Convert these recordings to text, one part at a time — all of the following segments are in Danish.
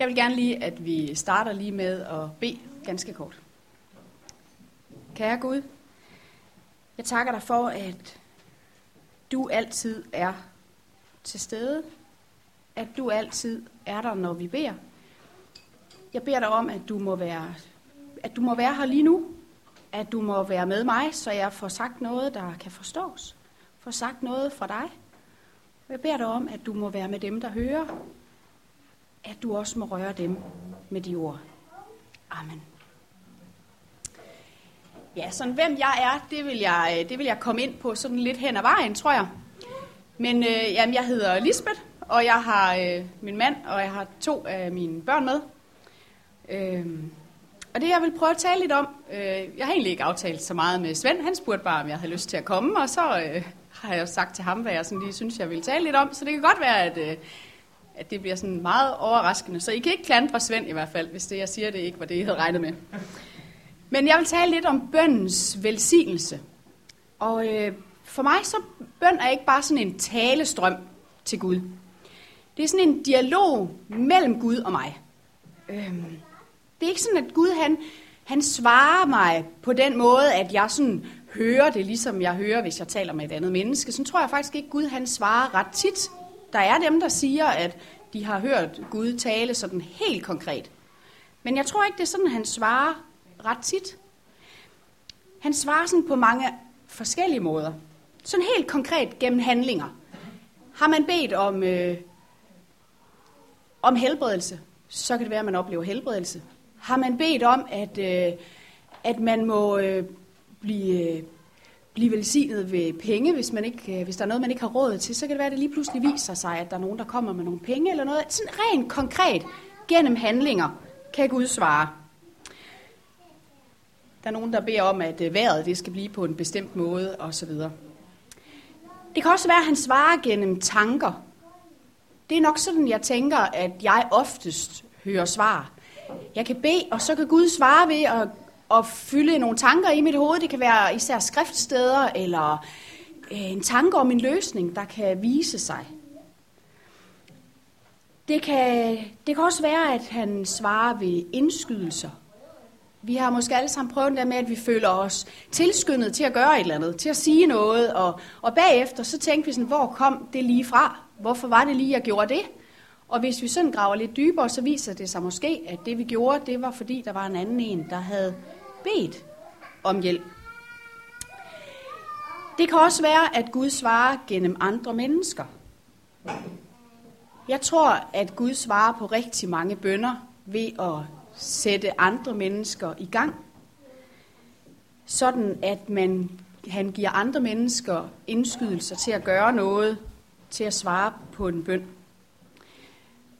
Jeg vil gerne lige, at vi starter lige med at bede ganske kort. Kære Gud, jeg takker dig for, at du altid er til stede. At du altid er der, når vi beder. Jeg beder dig om, at du må være, at du må være her lige nu. At du må være med mig, så jeg får sagt noget, der kan forstås. Får sagt noget fra dig. Jeg beder dig om, at du må være med dem, der hører, at du også må røre dem med de ord. Amen. Ja, sådan hvem jeg er, det vil jeg, øh, det vil jeg komme ind på sådan lidt hen ad vejen, tror jeg. Men øh, jamen, jeg hedder Lisbeth, og jeg har øh, min mand, og jeg har to af mine børn med. Øh, og det jeg vil prøve at tale lidt om, øh, jeg har egentlig ikke aftalt så meget med Svend, han spurgte bare, om jeg havde lyst til at komme, og så øh, har jeg sagt til ham, hvad jeg sådan lige synes, jeg vil tale lidt om, så det kan godt være, at... Øh, at det bliver sådan meget overraskende. Så I kan ikke klandre Svend i hvert fald, hvis det, jeg siger, det ikke var det, I havde regnet med. Men jeg vil tale lidt om bøndens velsignelse. Og øh, for mig så bøn er ikke bare sådan en talestrøm til Gud. Det er sådan en dialog mellem Gud og mig. Øhm, det er ikke sådan, at Gud han, han svarer mig på den måde, at jeg sådan hører det, ligesom jeg hører, hvis jeg taler med et andet menneske. Så tror jeg faktisk ikke, Gud han svarer ret tit. Der er dem, der siger, at de har hørt Gud tale sådan helt konkret. Men jeg tror ikke, det er sådan, han svarer ret tit. Han svarer sådan på mange forskellige måder. Sådan helt konkret gennem handlinger. Har man bedt om, øh, om helbredelse, så kan det være, at man oplever helbredelse. Har man bedt om, at, øh, at man må øh, blive, øh, blive velsignet ved penge, hvis, man ikke, øh, hvis der er noget, man ikke har råd til, så kan det være, at det lige pludselig viser sig, at der er nogen, der kommer med nogle penge eller noget. Sådan rent konkret gennem handlinger kan Gud svare. Der er nogen, der beder om, at øh, vejret det skal blive på en bestemt måde osv. Det kan også være, at han svarer gennem tanker. Det er nok sådan, jeg tænker, at jeg oftest hører svar. Jeg kan bede, og så kan Gud svare ved at, at fylde nogle tanker i mit hoved. Det kan være især skriftsteder, eller øh, en tanke om en løsning, der kan vise sig. Det kan, det kan også være, at han svarer ved indskydelser. Vi har måske alle sammen prøvet det med, at vi føler os tilskyndet til at gøre et eller andet, til at sige noget, og, og bagefter så tænker vi sådan, hvor kom det lige fra? Hvorfor var det lige, jeg gjorde det? Og hvis vi sådan graver lidt dybere, så viser det sig måske, at det vi gjorde, det var fordi, der var en anden en, der havde bedt om hjælp. Det kan også være, at Gud svarer gennem andre mennesker. Jeg tror, at Gud svarer på rigtig mange bønder ved at sætte andre mennesker i gang, sådan at man, han giver andre mennesker indskydelser til at gøre noget, til at svare på en bøn.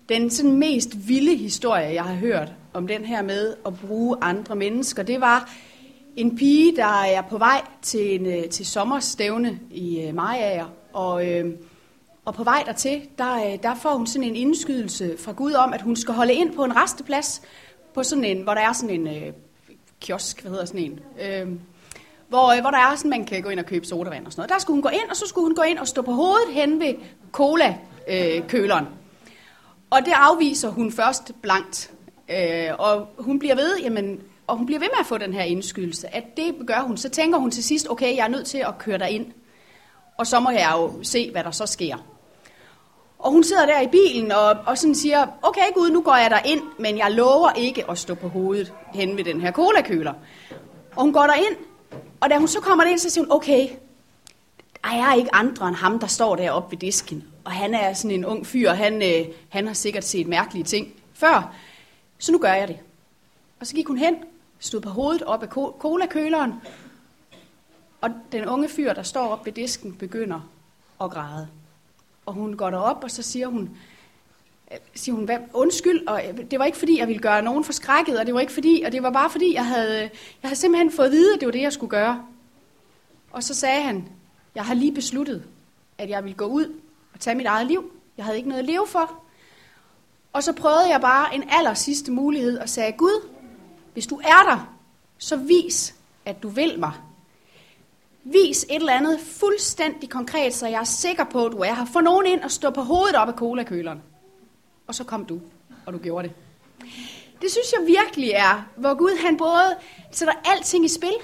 Den sådan mest vilde historie, jeg har hørt om den her med at bruge andre mennesker, det var en pige, der er på vej til, en, øh, til sommerstævne i øh, Majager, og, øh, og på vej dertil, der, øh, der får hun sådan en indskydelse fra Gud om, at hun skal holde ind på en resteplads, på sådan en, hvor der er sådan en øh, kiosk, hvad hedder sådan en, øh, hvor, øh, hvor der er sådan, man kan gå ind og købe sodavand og sådan noget. Der skulle hun gå ind, og så skulle hun gå ind og stå på hovedet hen ved cola-køleren. Øh, og det afviser hun først blankt. Øh, og hun bliver ved, jamen, og hun bliver ved med at få den her indskydelse, at det gør hun. Så tænker hun til sidst, okay, jeg er nødt til at køre dig ind. Og så må jeg jo se, hvad der så sker. Og hun sidder der i bilen og, og sådan siger, okay Gud, nu går jeg der ind, men jeg lover ikke at stå på hovedet hen ved den her colakøler. Og hun går der ind, og da hun så kommer ind, så siger hun, okay, ej, jeg er ikke andre end ham, der står deroppe ved disken. Og han er sådan en ung fyr, han, øh, han har sikkert set mærkelige ting før. Så nu gør jeg det. Og så gik hun hen, stod på hovedet op af colakøleren, og den unge fyr, der står op ved disken, begynder at græde. Og hun går derop, og så siger hun, øh, siger hun, undskyld, og øh, det var ikke fordi, jeg ville gøre nogen forskrækket, og det var ikke fordi, og det var bare fordi, jeg havde, øh, jeg havde simpelthen fået at vide, at det var det, jeg skulle gøre. Og så sagde han, jeg har lige besluttet, at jeg vil gå ud og tage mit eget liv. Jeg havde ikke noget at leve for. Og så prøvede jeg bare en aller sidste mulighed og sagde, Gud, hvis du er der, så vis, at du vil mig. Vis et eller andet fuldstændig konkret, så jeg er sikker på, at du er her. Få nogen ind og stå på hovedet op af colakøleren. Og så kom du, og du gjorde det. Det synes jeg virkelig er, hvor Gud han både sætter alting i spil,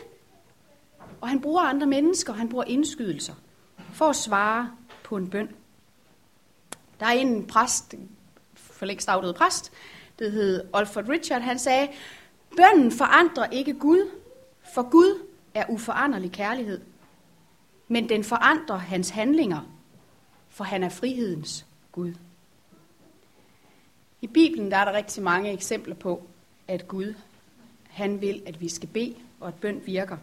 og han bruger andre mennesker, og han bruger indskydelser for at svare på en bøn. Der er en præst, for længst afdøde præst, det hed Alfred Richard, han sagde, bønnen forandrer ikke Gud, for Gud er uforanderlig kærlighed. Men den forandrer hans handlinger, for han er frihedens Gud. I Bibelen der er der rigtig mange eksempler på, at Gud han vil, at vi skal bede, og at bøn virker.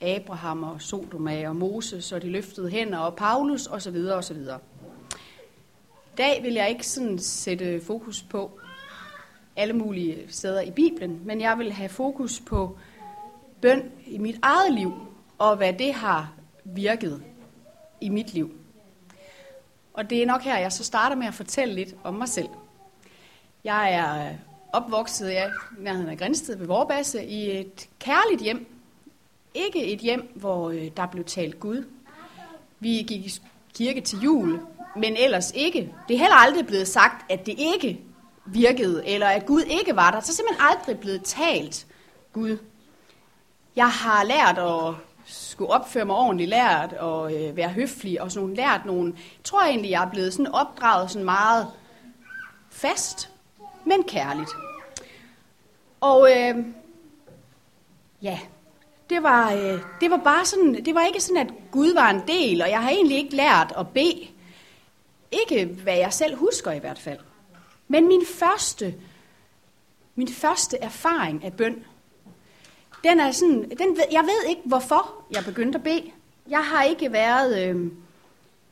Abraham og Sodoma og Moses og de løftede hænder og Paulus osv. osv. Dag vil jeg ikke sådan sætte fokus på alle mulige steder i Bibelen, men jeg vil have fokus på bøn i mit eget liv, og hvad det har virket i mit liv. Og det er nok her, jeg så starter med at fortælle lidt om mig selv. Jeg er opvokset i nærheden af Grænsted ved Vorbasse i et kærligt hjem. Ikke et hjem, hvor øh, der blev talt Gud. Vi gik i kirke til jul, men ellers ikke. Det er heller aldrig blevet sagt, at det ikke virkede, eller at Gud ikke var der. Så er simpelthen aldrig blevet talt Gud. Jeg har lært at skulle opføre mig ordentligt, lært at øh, være høflig og sådan nogle, lært nogle. Jeg tror egentlig, jeg er blevet sådan opdraget sådan meget fast, men kærligt. Og øh, ja, det var, øh, det var bare sådan, det var ikke sådan, at Gud var en del, og jeg har egentlig ikke lært at bede. Ikke hvad jeg selv husker i hvert fald. Men min første, min første erfaring af bøn, den er sådan, den, jeg ved ikke, hvorfor jeg begyndte at bede. Jeg har ikke været, øh,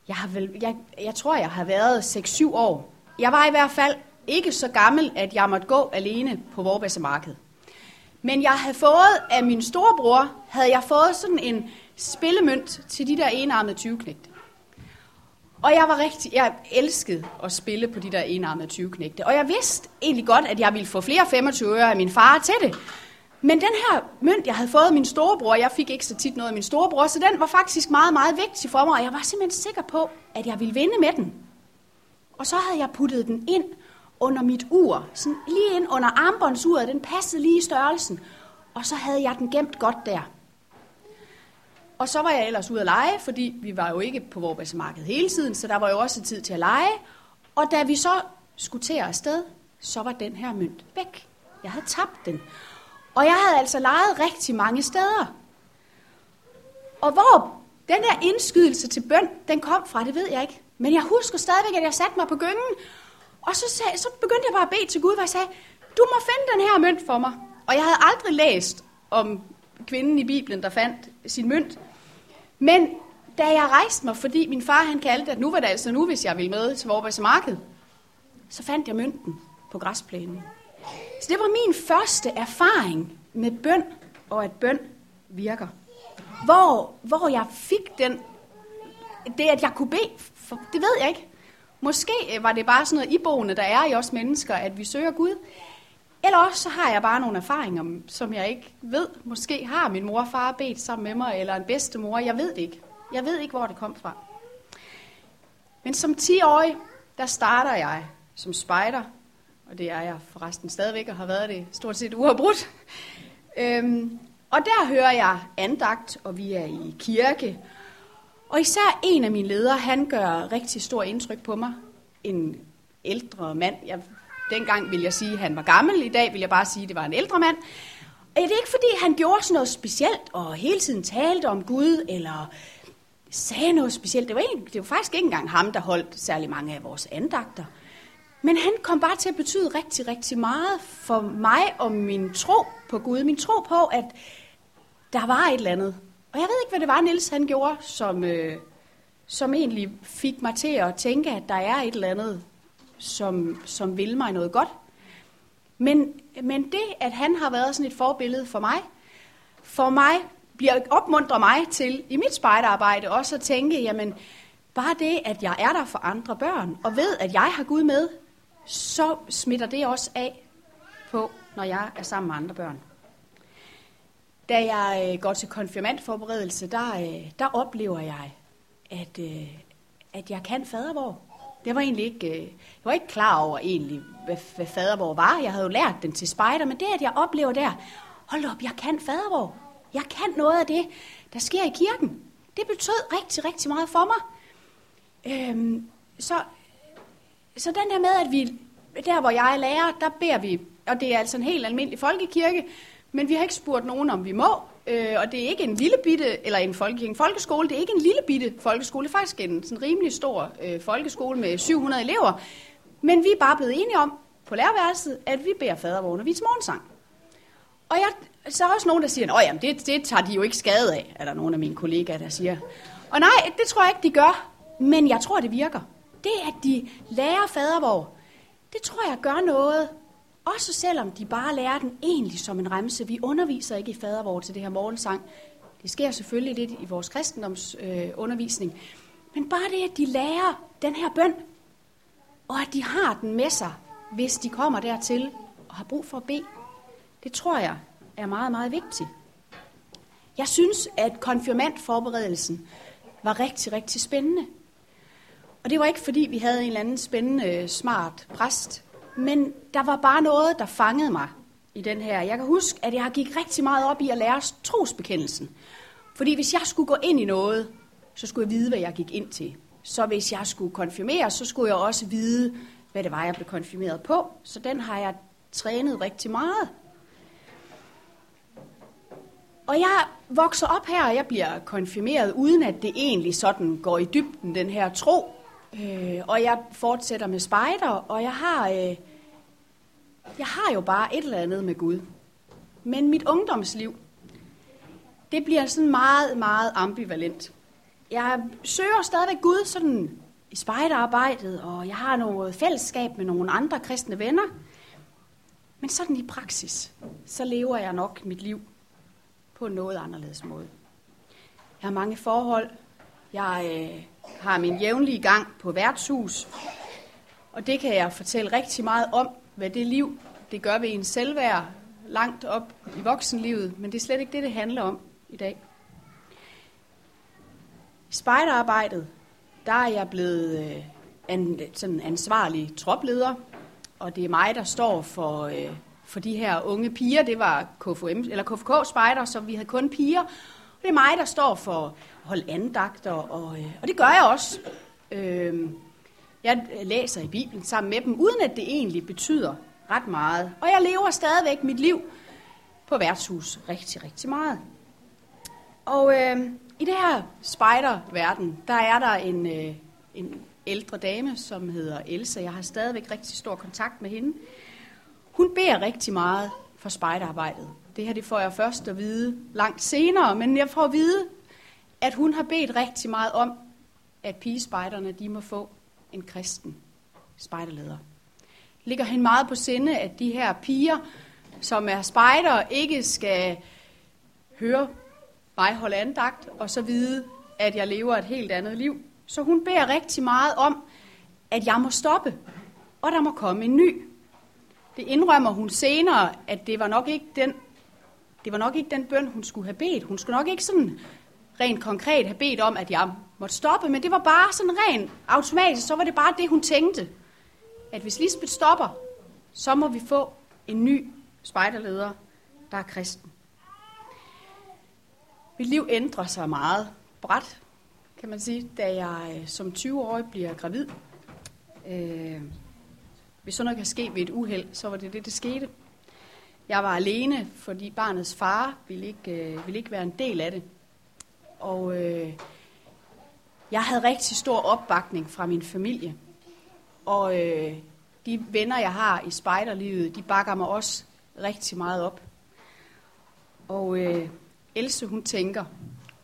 jeg, har vel, jeg, jeg tror, jeg har været 6-7 år. Jeg var i hvert fald ikke så gammel, at jeg måtte gå alene på Vorbæsse Marked. Men jeg havde fået af min storebror, havde jeg fået sådan en spillemønt til de der enarmede 20 -knægte. Og jeg var rigtig, jeg elskede at spille på de der enarmede 20 -knægte. Og jeg vidste egentlig godt, at jeg ville få flere 25 øre af min far til det. Men den her mønt, jeg havde fået af min storebror, jeg fik ikke så tit noget af min storebror, så den var faktisk meget, meget vigtig for mig, og jeg var simpelthen sikker på, at jeg ville vinde med den. Og så havde jeg puttet den ind under mit ur, sådan lige ind under armbåndsuret, den passede lige i størrelsen, og så havde jeg den gemt godt der. Og så var jeg ellers ude at lege, fordi vi var jo ikke på vores marked hele tiden, så der var jo også tid til at lege. Og da vi så skulle til afsted, så var den her mønt væk. Jeg havde tabt den. Og jeg havde altså leget rigtig mange steder. Og hvor den der indskydelse til bøn, den kom fra, det ved jeg ikke. Men jeg husker stadigvæk, at jeg satte mig på gyngen, og så, sagde, så begyndte jeg bare at bede til Gud, hvor jeg sagde, du må finde den her mønt for mig. Og jeg havde aldrig læst om kvinden i Bibelen, der fandt sin mønt. Men da jeg rejste mig, fordi min far han kaldte, at nu var det altså nu, hvis jeg ville med til Vorbergs Marked, så fandt jeg mønten på græsplænen. Så det var min første erfaring med bøn, og at bøn virker. Hvor, hvor jeg fik den, det at jeg kunne bede, for, det ved jeg ikke. Måske øh, var det bare sådan noget iboende, der er i os mennesker, at vi søger Gud. Eller også så har jeg bare nogle erfaringer, som jeg ikke ved. Måske har min mor og far bedt sammen med mig, eller en bedstemor. Jeg ved det ikke. Jeg ved ikke, hvor det kom fra. Men som 10-årig, der starter jeg som spejder og det er jeg forresten stadigvæk, og har været det stort set uafbrudt. Øhm, og der hører jeg andagt, og vi er i kirke. Og især en af mine ledere, han gør rigtig stor indtryk på mig. En ældre mand. Jeg, dengang vil jeg sige, at han var gammel. I dag vil jeg bare sige, at det var en ældre mand. Og det er ikke, fordi han gjorde sådan noget specielt, og hele tiden talte om Gud, eller sagde noget specielt. Det var, egentlig, det var faktisk ikke engang ham, der holdt særlig mange af vores andagter. Men han kom bare til at betyde rigtig, rigtig meget for mig og min tro på Gud. Min tro på, at der var et eller andet. Og jeg ved ikke, hvad det var, Niels han gjorde, som, øh, som egentlig fik mig til at tænke, at der er et eller andet, som, som vil mig noget godt. Men, men det, at han har været sådan et forbillede for mig, for mig bliver opmuntrer mig til i mit spejderarbejde også at tænke, jamen bare det, at jeg er der for andre børn, og ved, at jeg har Gud med, så smitter det også af på, når jeg er sammen med andre børn. Da jeg øh, går til konfirmandforberedelse, der, øh, der oplever jeg, at, øh, at jeg kan fadervor. Det var egentlig ikke, øh, jeg var ikke klar over egentlig, hvad, hvad fadervor var. Jeg havde jo lært den til spejder, men det, at jeg oplever der, hold op, jeg kan fadervor. Jeg kan noget af det, der sker i kirken. Det betød rigtig, rigtig meget for mig. Øhm, så, så den der med, at vi, der hvor jeg er lærer, der beder vi, og det er altså en helt almindelig folkekirke, men vi har ikke spurgt nogen, om vi må, øh, og det er ikke en lille bitte, eller en, folke, en folkeskole, det er ikke en lille bitte folkeskole, det er faktisk en sådan rimelig stor øh, folkeskole med 700 elever, men vi er bare blevet enige om på lærerværelset, at vi beder fadervor vi morgensang. Og jeg, så er også nogen, der siger, at det, det tager de jo ikke skade af, er der nogen af mine kollegaer, der siger. Og nej, det tror jeg ikke, de gør, men jeg tror, det virker. Det, at de lærer fadervor, det tror jeg gør noget. Også selvom de bare lærer den egentlig som en remse. Vi underviser ikke i fadervor til det her morgensang. Det sker selvfølgelig lidt i vores kristendomsundervisning. Øh, men bare det, at de lærer den her bøn, og at de har den med sig, hvis de kommer dertil og har brug for at bede, det tror jeg er meget, meget vigtigt. Jeg synes, at konfirmandforberedelsen var rigtig, rigtig spændende. Og det var ikke, fordi vi havde en eller anden spændende, smart præst, men der var bare noget, der fangede mig i den her. Jeg kan huske, at jeg gik rigtig meget op i at lære trosbekendelsen. Fordi hvis jeg skulle gå ind i noget, så skulle jeg vide, hvad jeg gik ind til. Så hvis jeg skulle konfirmere, så skulle jeg også vide, hvad det var, jeg blev konfirmeret på. Så den har jeg trænet rigtig meget. Og jeg vokser op her, og jeg bliver konfirmeret, uden at det egentlig sådan går i dybden, den her tro. Øh, og jeg fortsætter med spejder, og jeg har, øh, jeg har jo bare et eller andet med Gud. Men mit ungdomsliv, det bliver sådan meget, meget ambivalent. Jeg søger stadigvæk Gud sådan i spejderarbejdet, og jeg har noget fællesskab med nogle andre kristne venner. Men sådan i praksis, så lever jeg nok mit liv på en noget anderledes måde. Jeg har mange forhold. Jeg øh, har min jævnlige gang på værtshus, og det kan jeg fortælle rigtig meget om, hvad det liv, det gør ved en selvværd langt op i voksenlivet, men det er slet ikke det, det handler om i dag. I spejderarbejdet, der er jeg blevet øh, an, sådan ansvarlig tropleder, og det er mig, der står for, øh, for de her unge piger. Det var KFM, eller KFK spejder, så vi havde kun piger. Og det er mig, der står for holde andagter, og, øh, og det gør jeg også. Øh, jeg læser i Bibelen sammen med dem, uden at det egentlig betyder ret meget. Og jeg lever stadigvæk mit liv på værtshus rigtig, rigtig meget. Og øh, i det her spejderverden, der er der en, øh, en ældre dame, som hedder Elsa. Jeg har stadigvæk rigtig stor kontakt med hende. Hun beder rigtig meget for spejderarbejdet. Det her det får jeg først at vide langt senere, men jeg får at vide, at hun har bedt rigtig meget om, at pigespejderne de må få en kristen spejderleder. Det ligger hende meget på sinde, at de her piger, som er spejder, ikke skal høre mig holde andagt, og så vide, at jeg lever et helt andet liv. Så hun beder rigtig meget om, at jeg må stoppe, og der må komme en ny. Det indrømmer hun senere, at det var nok ikke den, det var nok ikke den bøn, hun skulle have bedt. Hun skulle nok ikke sådan rent konkret have bedt om, at jeg måtte stoppe, men det var bare sådan rent automatisk, så var det bare det, hun tænkte. At hvis Lisbeth stopper, så må vi få en ny spejderleder, der er kristen. Mit liv ændrer sig meget bræt, kan man sige, da jeg øh, som 20-årig bliver gravid. Øh, hvis sådan noget kan ske ved et uheld, så var det det, der skete. Jeg var alene, fordi barnets far ville ikke, øh, ville ikke være en del af det. Og øh, jeg havde rigtig stor opbakning fra min familie. Og øh, de venner, jeg har i spejderlivet, de bakker mig også rigtig meget op. Og øh, Else, hun tænker,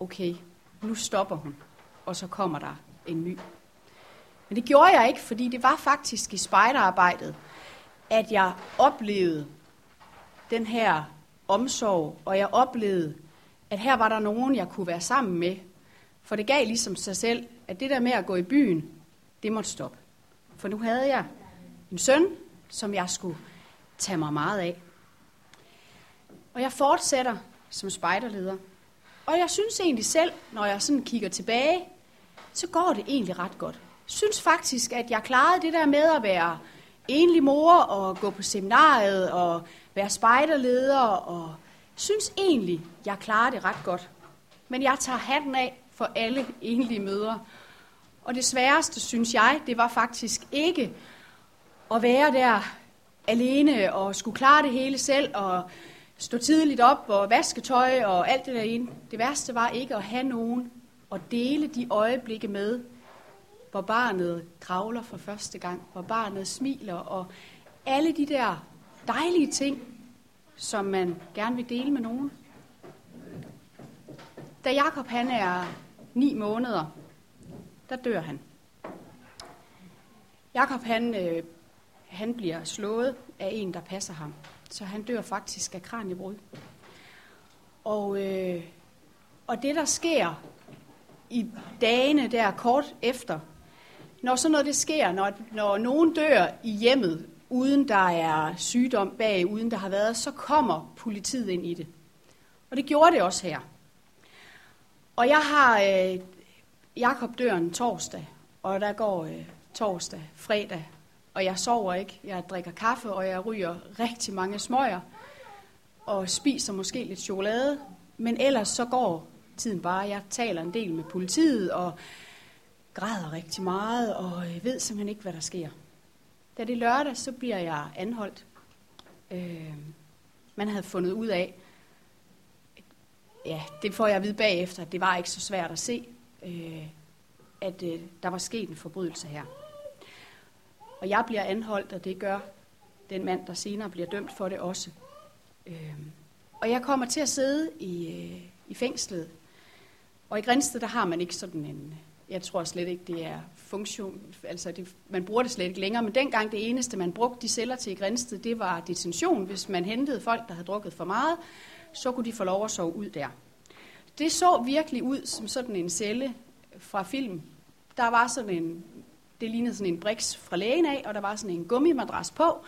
okay, nu stopper hun, og så kommer der en ny. Men det gjorde jeg ikke, fordi det var faktisk i spejderarbejdet, at jeg oplevede den her omsorg, og jeg oplevede, at her var der nogen, jeg kunne være sammen med. For det gav ligesom sig selv, at det der med at gå i byen, det måtte stoppe. For nu havde jeg en søn, som jeg skulle tage mig meget af. Og jeg fortsætter som spejderleder. Og jeg synes egentlig selv, når jeg sådan kigger tilbage, så går det egentlig ret godt. synes faktisk, at jeg klarede det der med at være enlig mor og gå på seminariet og være spejderleder og synes egentlig, jeg klarer det ret godt. Men jeg tager hatten af for alle enlige mødre. Og det sværeste, synes jeg, det var faktisk ikke at være der alene og skulle klare det hele selv og stå tidligt op og vaske tøj og alt det der. Det værste var ikke at have nogen og dele de øjeblikke med, hvor barnet kravler for første gang, hvor barnet smiler og alle de der dejlige ting, som man gerne vil dele med nogen. Da Jakob han er ni måneder, der dør han. Jakob han, øh, han bliver slået af en, der passer ham. Så han dør faktisk af kraniebrud. Og, øh, og det, der sker i dagene der kort efter, når sådan noget det sker, når, når nogen dør i hjemmet, uden der er sygdom bag, uden der har været, så kommer politiet ind i det. Og det gjorde det også her. Og jeg har øh, Jakob døren torsdag, og der går øh, torsdag, fredag, og jeg sover ikke. Jeg drikker kaffe, og jeg ryger rigtig mange smøger, og spiser måske lidt chokolade, men ellers så går tiden bare. Jeg taler en del med politiet, og græder rigtig meget, og øh, ved simpelthen ikke, hvad der sker. Da det er lørdag, så bliver jeg anholdt. Øh, man havde fundet ud af, ja, det får jeg at vide bagefter, at det var ikke så svært at se, øh, at øh, der var sket en forbrydelse her. Og jeg bliver anholdt, og det gør den mand, der senere bliver dømt for det også. Øh, og jeg kommer til at sidde i, øh, i fængslet. Og i Grænsted, der har man ikke sådan en, jeg tror slet ikke, det er funktion, altså det, man bruger det slet ikke længere, men dengang det eneste, man brugte de celler til i Grænsted, det var detention. Hvis man hentede folk, der havde drukket for meget, så kunne de få lov at sove ud der. Det så virkelig ud som sådan en celle fra film. Der var sådan en, det lignede sådan en briks fra lægen af, og der var sådan en gummimadras på.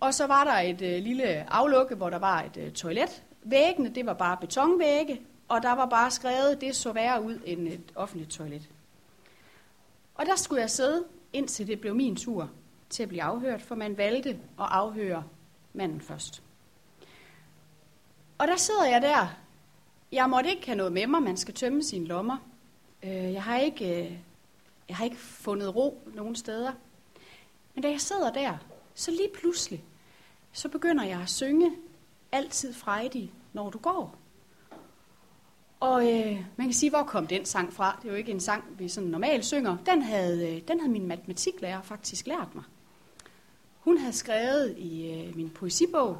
Og så var der et øh, lille aflukke, hvor der var et øh, toilet. Væggene, det var bare betonvægge, og der var bare skrevet, det så værre ud end et offentligt toilet. Og der skulle jeg sidde, indtil det blev min tur til at blive afhørt, for man valgte at afhøre manden først. Og der sidder jeg der. Jeg måtte ikke have noget med mig, man skal tømme sine lommer. Øh, jeg har ikke, øh, jeg har ikke fundet ro nogen steder. Men da jeg sidder der, så lige pludselig, så begynder jeg at synge altid frejdig, når du går. Og øh, man kan sige, hvor kom den sang fra? Det er jo ikke en sang, vi sådan normalt synger. Den havde, øh, den havde min matematiklærer faktisk lært mig. Hun havde skrevet i øh, min poesibog,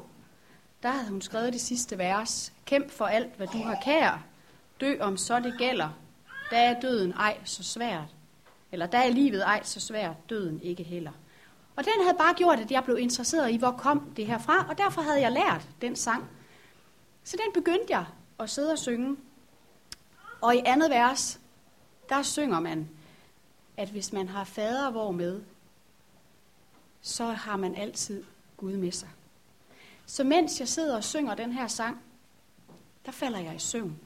der havde hun skrevet det sidste vers. Kæmp for alt, hvad du har kær. Dø om så det gælder. Der er døden ej så svært. Eller der er livet ej så svært, døden ikke heller. Og den havde bare gjort, at jeg blev interesseret i, hvor kom det her fra, og derfor havde jeg lært den sang. Så den begyndte jeg at sidde og synge. Og i andet vers, der synger man, at hvis man har fader hvor med, så har man altid Gud med sig. Så mens jeg sidder og synger den her sang, der falder jeg i søvn.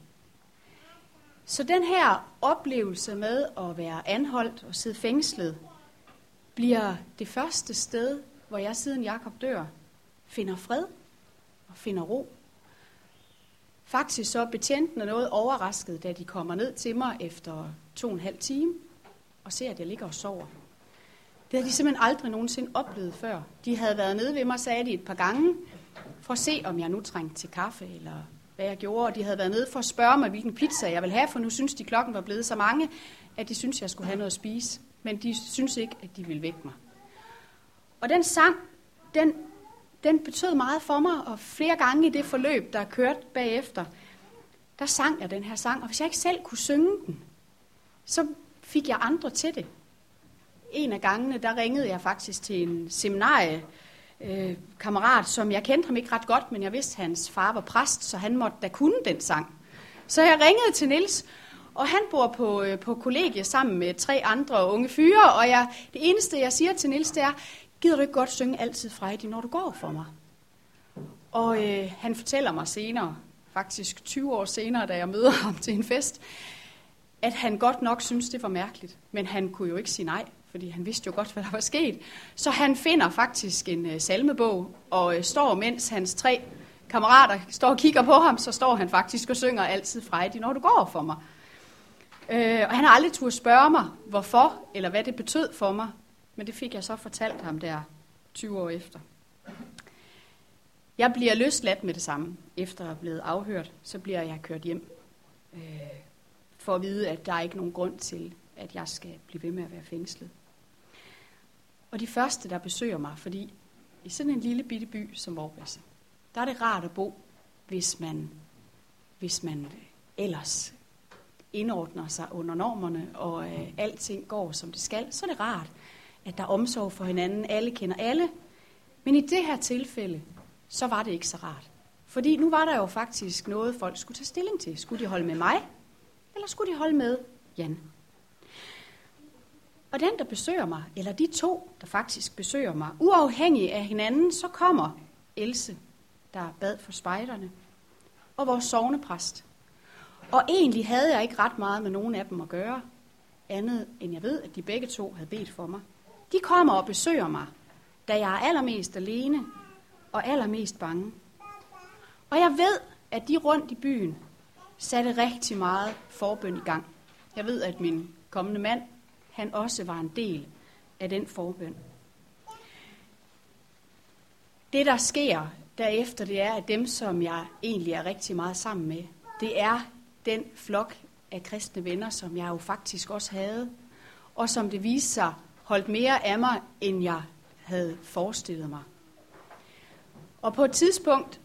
Så den her oplevelse med at være anholdt og sidde fængslet, bliver det første sted, hvor jeg siden Jakob dør, finder fred og finder ro. Faktisk så betjentene noget overrasket, da de kommer ned til mig efter to og en halv time og ser, at jeg ligger og sover. Det havde de simpelthen aldrig nogensinde oplevet før. De havde været nede ved mig, sagde de et par gange, for at se, om jeg nu trængte til kaffe, eller hvad jeg gjorde. Og de havde været nede for at spørge mig, hvilken pizza jeg ville have, for nu synes de, klokken var blevet så mange, at de synes jeg skulle have noget at spise. Men de synes ikke, at de ville vække mig. Og den sang, den, den betød meget for mig, og flere gange i det forløb, der kørte bagefter, der sang jeg den her sang. Og hvis jeg ikke selv kunne synge den, så fik jeg andre til det. En af gangene, der ringede jeg faktisk til en seminarie, øh, kammerat, som jeg kendte ham ikke ret godt, men jeg vidste, at hans far var præst, så han måtte da kunne den sang. Så jeg ringede til Nils, og han bor på, øh, på kollegie sammen med tre andre unge fyre, og jeg, det eneste, jeg siger til Nils, det er, gider du ikke godt synge altid Friday, når du går for mig? Og øh, han fortæller mig senere, faktisk 20 år senere, da jeg møder ham til en fest, at han godt nok synes, det var mærkeligt. Men han kunne jo ikke sige nej, fordi han vidste jo godt, hvad der var sket. Så han finder faktisk en øh, salmebog, og øh, står, mens hans tre kammerater står og kigger på ham, så står han faktisk og synger altid Friday, når du går for mig. Øh, og han har aldrig turde spørge mig, hvorfor, eller hvad det betød for mig. Men det fik jeg så fortalt ham der 20 år efter. Jeg bliver løsladt med det samme. Efter at have blevet afhørt, så bliver jeg kørt hjem. Øh, for at vide, at der er ikke nogen grund til, at jeg skal blive ved med at være fængslet. Og de første, der besøger mig, fordi i sådan en lille bitte by som Vorbasse, der er det rart at bo, hvis man, hvis man ellers indordner sig under normerne, og øh, alting går, som det skal, så er det rart, at der er omsorg for hinanden. Alle kender alle. Men i det her tilfælde, så var det ikke så rart. Fordi nu var der jo faktisk noget, folk skulle tage stilling til. Skulle de holde med mig, eller skulle de holde med Jan? Og den, der besøger mig, eller de to, der faktisk besøger mig, uafhængig af hinanden, så kommer Else, der bad for spejderne, og vores sovnepræst. Og egentlig havde jeg ikke ret meget med nogen af dem at gøre, andet end jeg ved, at de begge to havde bedt for mig. De kommer og besøger mig, da jeg er allermest alene og allermest bange. Og jeg ved, at de rundt i byen satte rigtig meget forbøn i gang. Jeg ved, at min kommende mand, han også var en del af den forbøn. Det, der sker derefter, det er, at dem, som jeg egentlig er rigtig meget sammen med, det er den flok af kristne venner, som jeg jo faktisk også havde, og som det viste sig holdt mere af mig, end jeg havde forestillet mig. Og på et tidspunkt,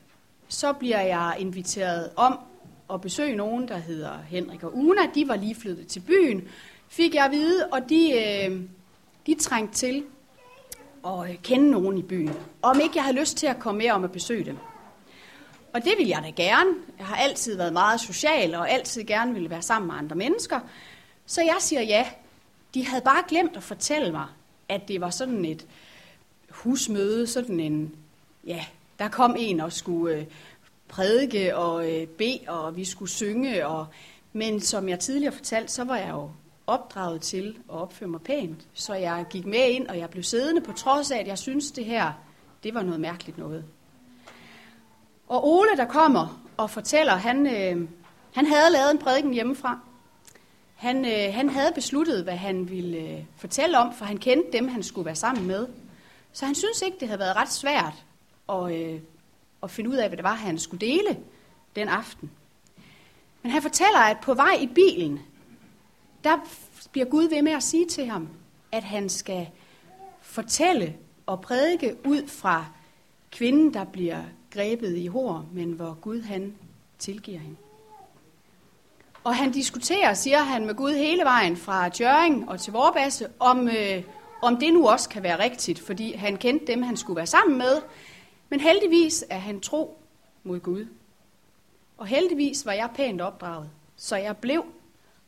så bliver jeg inviteret om at besøge nogen, der hedder Henrik og Una. De var lige flyttet til byen, fik jeg at vide, og de, øh, de trængte til at øh, kende nogen i byen. Om ikke jeg havde lyst til at komme med om at besøge dem. Og det vil jeg da gerne. Jeg har altid været meget social, og altid gerne ville være sammen med andre mennesker. Så jeg siger ja. De havde bare glemt at fortælle mig, at det var sådan et husmøde, sådan en, ja, der kom en og skulle øh, prædike og øh, bede, og vi skulle synge. Og, men som jeg tidligere fortalte, så var jeg jo opdraget til at opføre mig pænt. Så jeg gik med ind, og jeg blev siddende på trods af, at jeg synes det her, det var noget mærkeligt noget. Og Ole, der kommer og fortæller, han, øh, han havde lavet en prædiken hjemmefra. Han, øh, han havde besluttet, hvad han ville øh, fortælle om, for han kendte dem, han skulle være sammen med. Så han synes ikke, det havde været ret svært at, øh, at finde ud af, hvad det var, han skulle dele den aften. Men han fortæller, at på vej i bilen, der bliver Gud ved med at sige til ham, at han skal fortælle og prædike ud fra kvinden, der bliver grebet i hår, men hvor Gud han tilgiver hende. Og han diskuterer, siger han med Gud hele vejen fra Tjøring og til Vorbasse, om, øh, om det nu også kan være rigtigt, fordi han kendte dem, han skulle være sammen med. Men heldigvis er han tro mod Gud. Og heldigvis var jeg pænt opdraget, så jeg blev,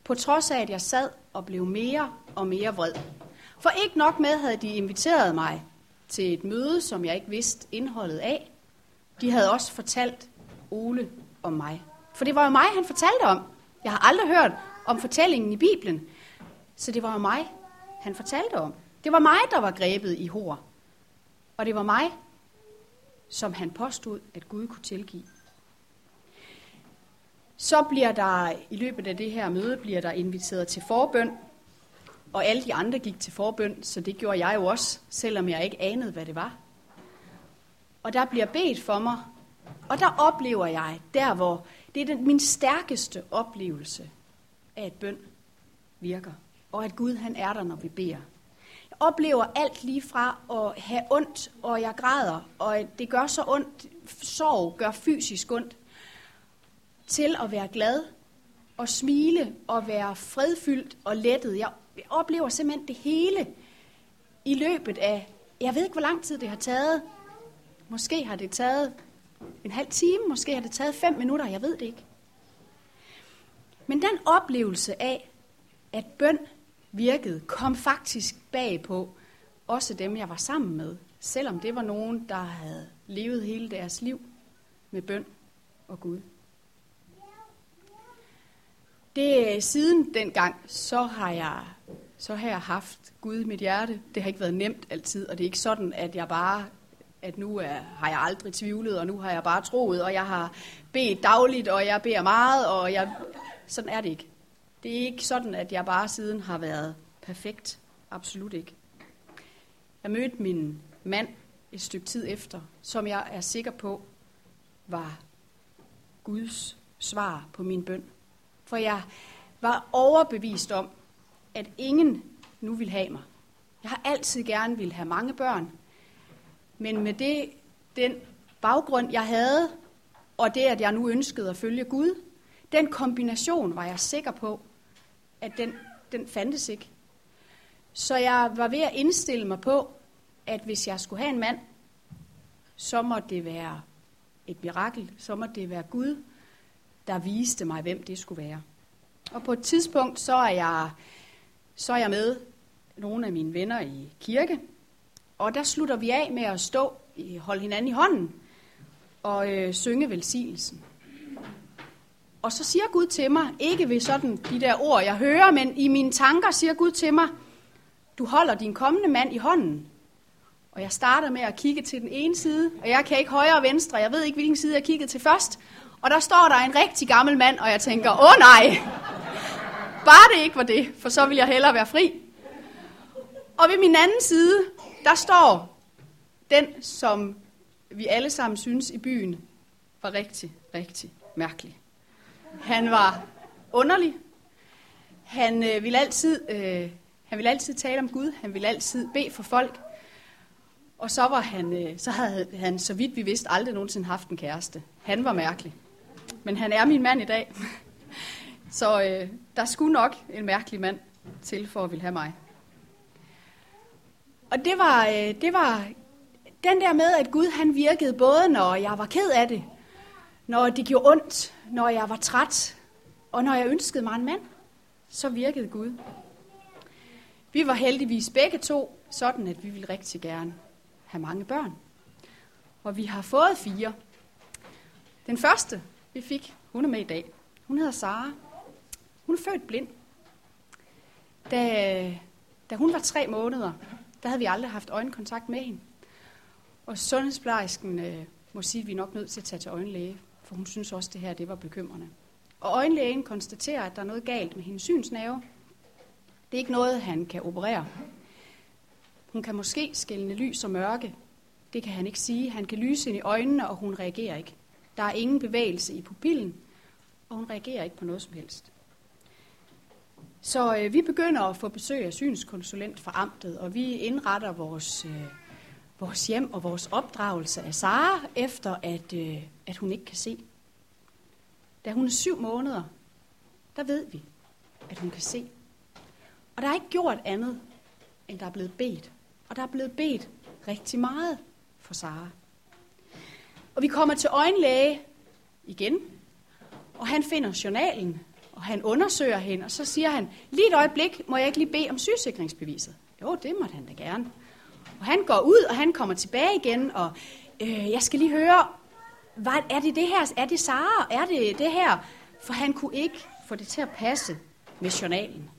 på trods af at jeg sad og blev mere og mere vred. For ikke nok med havde de inviteret mig til et møde, som jeg ikke vidste indholdet af. De havde også fortalt Ole om mig. For det var jo mig, han fortalte om. Jeg har aldrig hørt om fortællingen i Bibelen. Så det var jo mig, han fortalte om. Det var mig, der var grebet i hår. Og det var mig, som han påstod, at Gud kunne tilgive. Så bliver der i løbet af det her møde bliver der inviteret til forbøn, og alle de andre gik til forbøn, så det gjorde jeg jo også, selvom jeg ikke anede, hvad det var. Og der bliver bedt for mig, og der oplever jeg, der hvor det er den, min stærkeste oplevelse af, at bøn virker, og at Gud han er der, når vi beder Jeg oplever alt lige fra at have ondt, og jeg græder, og det gør så ondt, sorg gør fysisk ondt, til at være glad og smile og være fredfyldt og lettet. Jeg oplever simpelthen det hele i løbet af, jeg ved ikke, hvor lang tid det har taget. Måske har det taget en halv time, måske har det taget fem minutter, jeg ved det ikke. Men den oplevelse af, at bøn virkede, kom faktisk bag på også dem, jeg var sammen med, selvom det var nogen, der havde levet hele deres liv med bøn og Gud. Det, øh, siden dengang, så har jeg så har jeg haft Gud i mit hjerte. Det har ikke været nemt altid, og det er ikke sådan, at jeg bare at nu er, har jeg aldrig tvivlet, og nu har jeg bare troet, og jeg har bedt dagligt, og jeg beder meget, og jeg... Sådan er det ikke. Det er ikke sådan, at jeg bare siden har været perfekt. Absolut ikke. Jeg mødte min mand et stykke tid efter, som jeg er sikker på var Guds svar på min bøn. For jeg var overbevist om, at ingen nu vil have mig. Jeg har altid gerne vil have mange børn, men med det, den baggrund, jeg havde, og det, at jeg nu ønskede at følge Gud, den kombination var jeg sikker på, at den, den fandtes ikke. Så jeg var ved at indstille mig på, at hvis jeg skulle have en mand, så må det være et mirakel, så må det være Gud, der viste mig, hvem det skulle være. Og på et tidspunkt, så er jeg, så er jeg med nogle af mine venner i kirke, og der slutter vi af med at stå, holde hinanden i hånden og øh, synge velsignelsen. Og så siger Gud til mig, ikke ved sådan de der ord, jeg hører, men i mine tanker siger Gud til mig, du holder din kommende mand i hånden. Og jeg starter med at kigge til den ene side, og jeg kan ikke højre og venstre, jeg ved ikke, hvilken side jeg kiggede til først. Og der står der en rigtig gammel mand, og jeg tænker, åh nej, bare det ikke var det, for så vil jeg hellere være fri. Og ved min anden side, der står den, som vi alle sammen synes i byen var rigtig, rigtig mærkelig. Han var underlig. Han øh, ville altid, øh, han ville altid tale om Gud. Han ville altid bede for folk. Og så var han, øh, så havde han, så vidt vi vidste, aldrig nogensinde haft en kæreste. Han var mærkelig. Men han er min mand i dag. Så øh, der skulle nok en mærkelig mand til for at ville have mig. Og det var, øh, det var den der med, at Gud han virkede både, når jeg var ked af det, når det gjorde ondt, når jeg var træt, og når jeg ønskede mig en mand, så virkede Gud. Vi var heldigvis begge to sådan, at vi ville rigtig gerne have mange børn. Og vi har fået fire. Den første, vi fik, hun er med i dag. Hun hedder Sara. Hun er født blind. Da, da hun var tre måneder, der havde vi aldrig haft øjenkontakt med hende. Og sundhedsplejersken øh, må sige, at vi er nok nødt til at tage til øjenlæge, for hun synes også, at det her det var bekymrende. Og øjenlægen konstaterer, at der er noget galt med hendes synsnerve. Det er ikke noget, han kan operere. Hun kan måske skælne lys og mørke. Det kan han ikke sige. Han kan lyse ind i øjnene, og hun reagerer ikke. Der er ingen bevægelse i pupillen, og hun reagerer ikke på noget som helst. Så øh, vi begynder at få besøg af synskonsulent fra amtet, og vi indretter vores, øh, vores hjem og vores opdragelse af Sara, efter at, øh, at hun ikke kan se. Da hun er syv måneder, der ved vi, at hun kan se. Og der er ikke gjort andet, end der er blevet bedt. Og der er blevet bedt rigtig meget for Sara. Og vi kommer til øjenlæge igen, og han finder journalen, og han undersøger hende, og så siger han, lige et øjeblik, må jeg ikke lige bede om sygesikringsbeviset? Jo, det må han da gerne. Og han går ud, og han kommer tilbage igen, og øh, jeg skal lige høre, hvad, er det det her? Er det Sara? Er det det her? For han kunne ikke få det til at passe med journalen.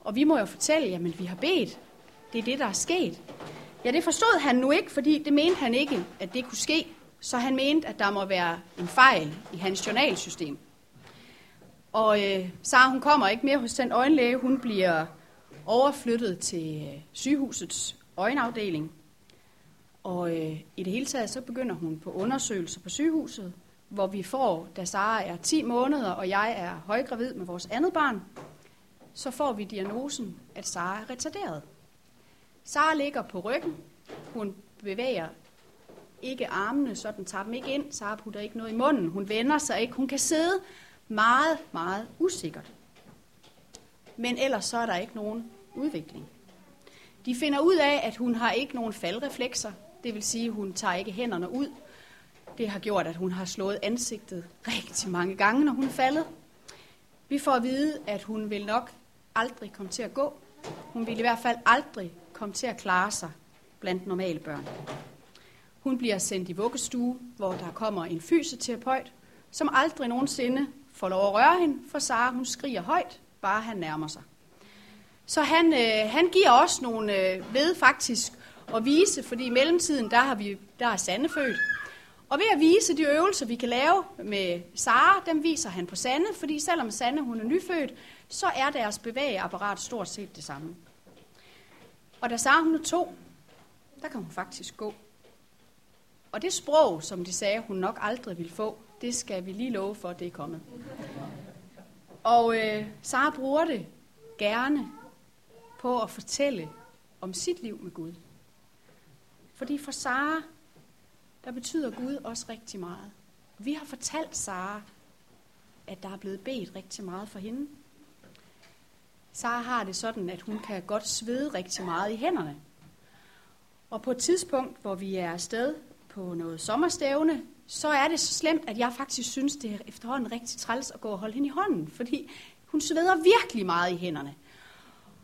Og vi må jo fortælle, jamen vi har bedt. Det er det, der er sket. Ja, det forstod han nu ikke, fordi det mente han ikke, at det kunne ske. Så han mente, at der må være en fejl i hans journalsystem. Og øh, Sara, hun kommer ikke mere hos den øjenlæge. Hun bliver overflyttet til øh, sygehusets øjenafdeling. Og øh, i det hele taget, så begynder hun på undersøgelser på sygehuset, hvor vi får, da Sara er 10 måneder, og jeg er højgravid med vores andet barn, så får vi diagnosen, at Sara er retarderet. Sara ligger på ryggen. Hun bevæger ikke armene, så den tager dem ikke ind. Sara putter ikke noget i munden. Hun vender sig ikke. Hun kan sidde meget, meget usikkert. Men ellers så er der ikke nogen udvikling. De finder ud af, at hun har ikke nogen faldreflekser. Det vil sige, at hun tager ikke hænderne ud. Det har gjort, at hun har slået ansigtet rigtig mange gange, når hun er faldet. Vi får at vide, at hun vil nok aldrig komme til at gå. Hun vil i hvert fald aldrig komme til at klare sig blandt normale børn. Hun bliver sendt i vuggestue, hvor der kommer en fysioterapeut, som aldrig nogensinde får lov at røre hende, for Sara hun skriger højt, bare han nærmer sig. Så han, øh, han giver os nogle øh, ved faktisk at vise, fordi i mellemtiden, der, har vi, der er Sande født. Og ved at vise de øvelser, vi kan lave med Sara, dem viser han på Sande, fordi selvom Sande hun er nyfødt, så er deres bevægeapparat stort set det samme. Og da Sara hun er to, der kan hun faktisk gå. Og det sprog, som de sagde, hun nok aldrig ville få, det skal vi lige love for, at det er kommet. Og øh, Sara bruger det gerne på at fortælle om sit liv med Gud. Fordi for Sara, der betyder Gud også rigtig meget. Vi har fortalt Sara, at der er blevet bedt rigtig meget for hende. Sara har det sådan, at hun kan godt svede rigtig meget i hænderne. Og på et tidspunkt, hvor vi er afsted på noget sommerstævne, så er det så slemt, at jeg faktisk synes, det er efterhånden rigtig træls at gå og holde hende i hånden, fordi hun sveder virkelig meget i hænderne.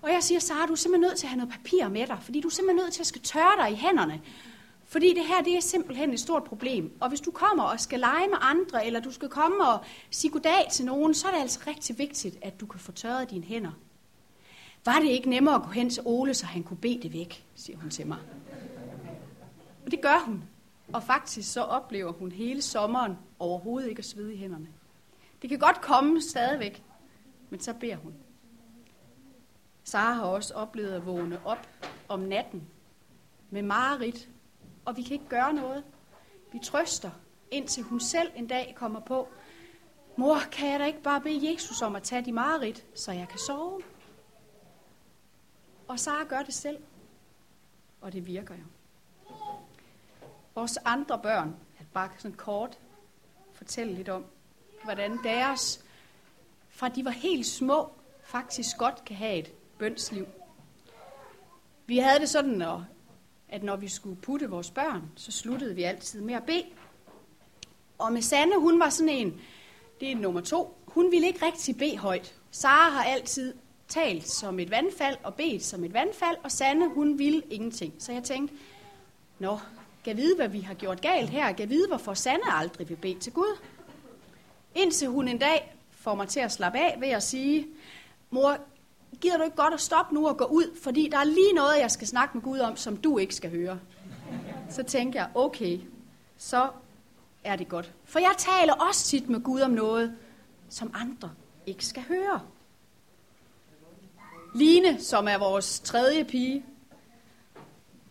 Og jeg siger, Sara, du er simpelthen nødt til at have noget papir med dig, fordi du er simpelthen nødt til at skal tørre dig i hænderne. Fordi det her, det er simpelthen et stort problem. Og hvis du kommer og skal lege med andre, eller du skal komme og sige goddag til nogen, så er det altså rigtig vigtigt, at du kan få tørret dine hænder. Var det ikke nemmere at gå hen til Ole, så han kunne bede det væk, siger hun til mig. Og det gør hun. Og faktisk så oplever hun hele sommeren overhovedet ikke at svede i hænderne. Det kan godt komme stadigvæk, men så beder hun. Sara har også oplevet at vågne op om natten med mareridt, og vi kan ikke gøre noget. Vi trøster, indtil hun selv en dag kommer på, mor, kan jeg da ikke bare bede Jesus om at tage de mareridt, så jeg kan sove? Og Sara gør det selv, og det virker jo. Vores andre børn, at bare sådan kort fortælle lidt om, hvordan deres, fra de var helt små, faktisk godt kan have et bønsliv. Vi havde det sådan, at når vi skulle putte vores børn, så sluttede vi altid med at bede. Og med Sanne, hun var sådan en, det er nummer to, hun ville ikke rigtig bede højt. Sara har altid talt som et vandfald og bedt som et vandfald, og Sanne, hun ville ingenting. Så jeg tænkte, nå, kan vide, hvad vi har gjort galt her, kan vide, hvorfor Sanne aldrig vil bede til Gud. Indtil hun en dag får mig til at slappe af ved at sige, mor, gider du ikke godt at stoppe nu og gå ud, fordi der er lige noget, jeg skal snakke med Gud om, som du ikke skal høre. Så tænker jeg, okay, så er det godt. For jeg taler også tit med Gud om noget, som andre ikke skal høre. Line, som er vores tredje pige,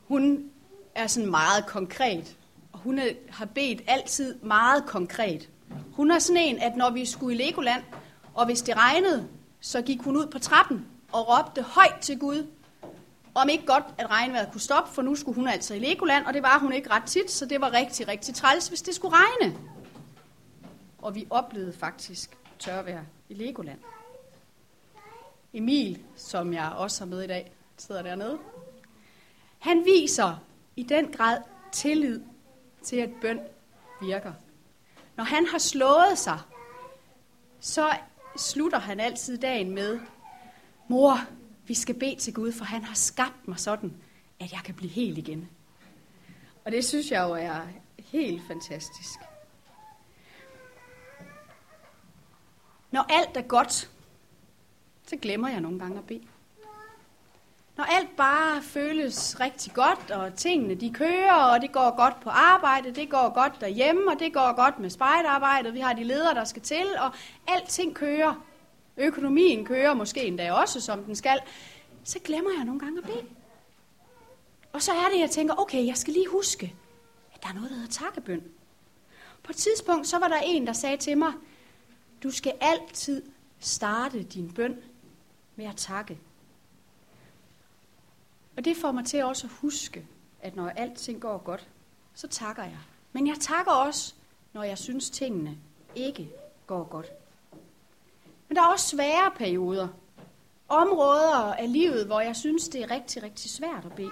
hun er sådan meget konkret. Og hun har bedt altid meget konkret. Hun er sådan en, at når vi skulle i Legoland, og hvis det regnede, så gik hun ud på trappen og råbte højt til Gud, om ikke godt, at regnvejret kunne stoppe, for nu skulle hun altså i Legoland, og det var hun ikke ret tit, så det var rigtig, rigtig træls, hvis det skulle regne. Og vi oplevede faktisk tørvejr i Legoland. Emil, som jeg også har med i dag, sidder dernede. Han viser i den grad tillid til, at bøn virker. Når han har slået sig, så slutter han altid dagen med, mor, vi skal bede til Gud, for han har skabt mig sådan, at jeg kan blive hel igen. Og det synes jeg jo er helt fantastisk. Når alt er godt, så glemmer jeg nogle gange at bede. Når alt bare føles rigtig godt, og tingene de kører, og det går godt på arbejde, det går godt derhjemme, og det går godt med spejderarbejdet, vi har de ledere, der skal til, og alting kører. Økonomien kører måske endda også, som den skal. Så glemmer jeg nogle gange at bede. Og så er det, jeg tænker, okay, jeg skal lige huske, at der er noget, der hedder takkebøn. På et tidspunkt, så var der en, der sagde til mig, du skal altid starte din bøn med at takke. Og det får mig til også at huske, at når alting går godt, så takker jeg. Men jeg takker også, når jeg synes, tingene ikke går godt. Men der er også svære perioder. Områder af livet, hvor jeg synes, det er rigtig, rigtig svært at bede.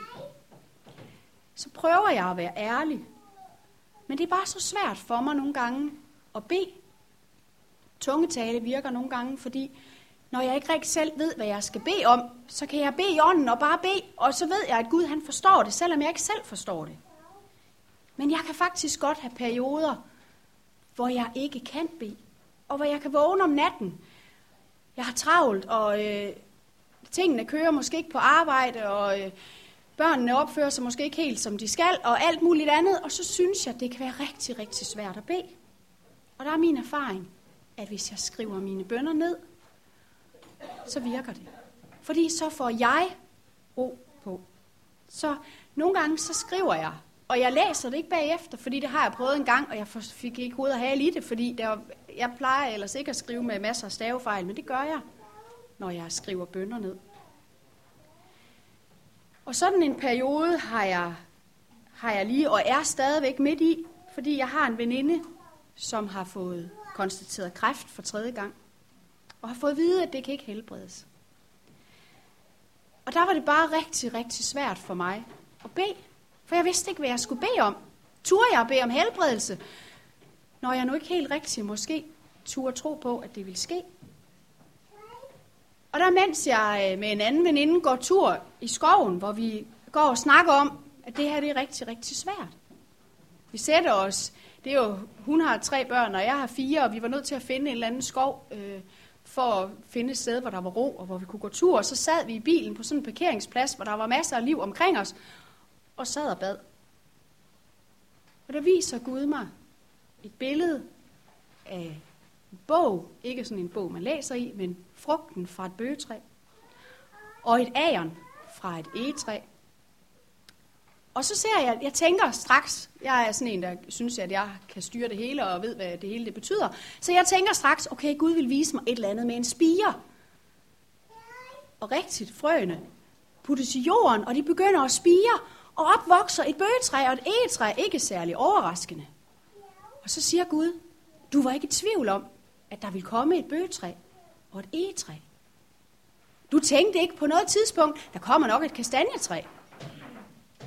Så prøver jeg at være ærlig. Men det er bare så svært for mig nogle gange at bede. Tungetale virker nogle gange, fordi når jeg ikke rigtig selv ved, hvad jeg skal bede om, så kan jeg bede i ånden og bare bede, og så ved jeg, at Gud han forstår det, selvom jeg ikke selv forstår det. Men jeg kan faktisk godt have perioder, hvor jeg ikke kan bede, og hvor jeg kan vågne om natten. Jeg har travlt, og øh, tingene kører måske ikke på arbejde, og øh, børnene opfører sig måske ikke helt som de skal, og alt muligt andet, og så synes jeg, det kan være rigtig, rigtig svært at bede. Og der er min erfaring, at hvis jeg skriver mine bønder ned, så virker det. Fordi så får jeg ro på. Så nogle gange så skriver jeg, og jeg læser det ikke bagefter, fordi det har jeg prøvet en gang, og jeg fik ikke hovedet at have i det, fordi der jeg plejer ellers ikke at skrive med masser af stavefejl, men det gør jeg, når jeg skriver bønder ned. Og sådan en periode har jeg, har jeg lige, og er stadigvæk midt i, fordi jeg har en veninde, som har fået konstateret kræft for tredje gang, og har fået at vide, at det kan ikke helbredes. Og der var det bare rigtig, rigtig svært for mig at bede, for jeg vidste ikke, hvad jeg skulle bede om. Turde jeg bede om helbredelse, når jeg nu ikke helt rigtig måske turde tro på, at det ville ske. Og der mens jeg øh, med en anden veninde går tur i skoven, hvor vi går og snakker om, at det her det er rigtig, rigtig svært. Vi sætter os, det er jo, hun har tre børn, og jeg har fire, og vi var nødt til at finde en eller anden skov, øh, for at finde et sted, hvor der var ro, og hvor vi kunne gå tur. Og så sad vi i bilen på sådan en parkeringsplads, hvor der var masser af liv omkring os, og sad og bad. Og der viser Gud mig et billede af en bog, ikke sådan en bog, man læser i, men frugten fra et bøgetræ, og et æren fra et egetræ. Og så ser jeg, jeg tænker straks, jeg er sådan en, der synes, at jeg kan styre det hele og ved, hvad det hele det betyder. Så jeg tænker straks, okay, Gud vil vise mig et eller andet med en spire. Og rigtigt, frøene puttes i jorden, og de begynder at spire, og opvokser et bøgetræ og et egetræ, ikke særlig overraskende. Og så siger Gud, du var ikke i tvivl om, at der vil komme et bøgetræ og et egetræ. Du tænkte ikke på noget tidspunkt, der kommer nok et kastanjetræ.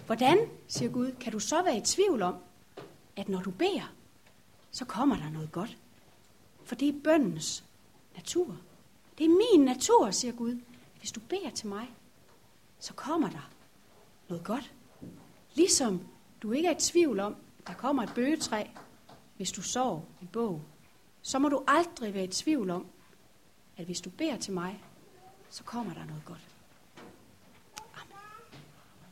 Hvordan, siger Gud, kan du så være i tvivl om, at når du beder, så kommer der noget godt? For det er bøndens natur. Det er min natur, siger Gud. Hvis du beder til mig, så kommer der noget godt. Ligesom du ikke er i tvivl om, at der kommer et bøgetræ, hvis du sover en bog så må du aldrig være i tvivl om, at hvis du beder til mig, så kommer der noget godt.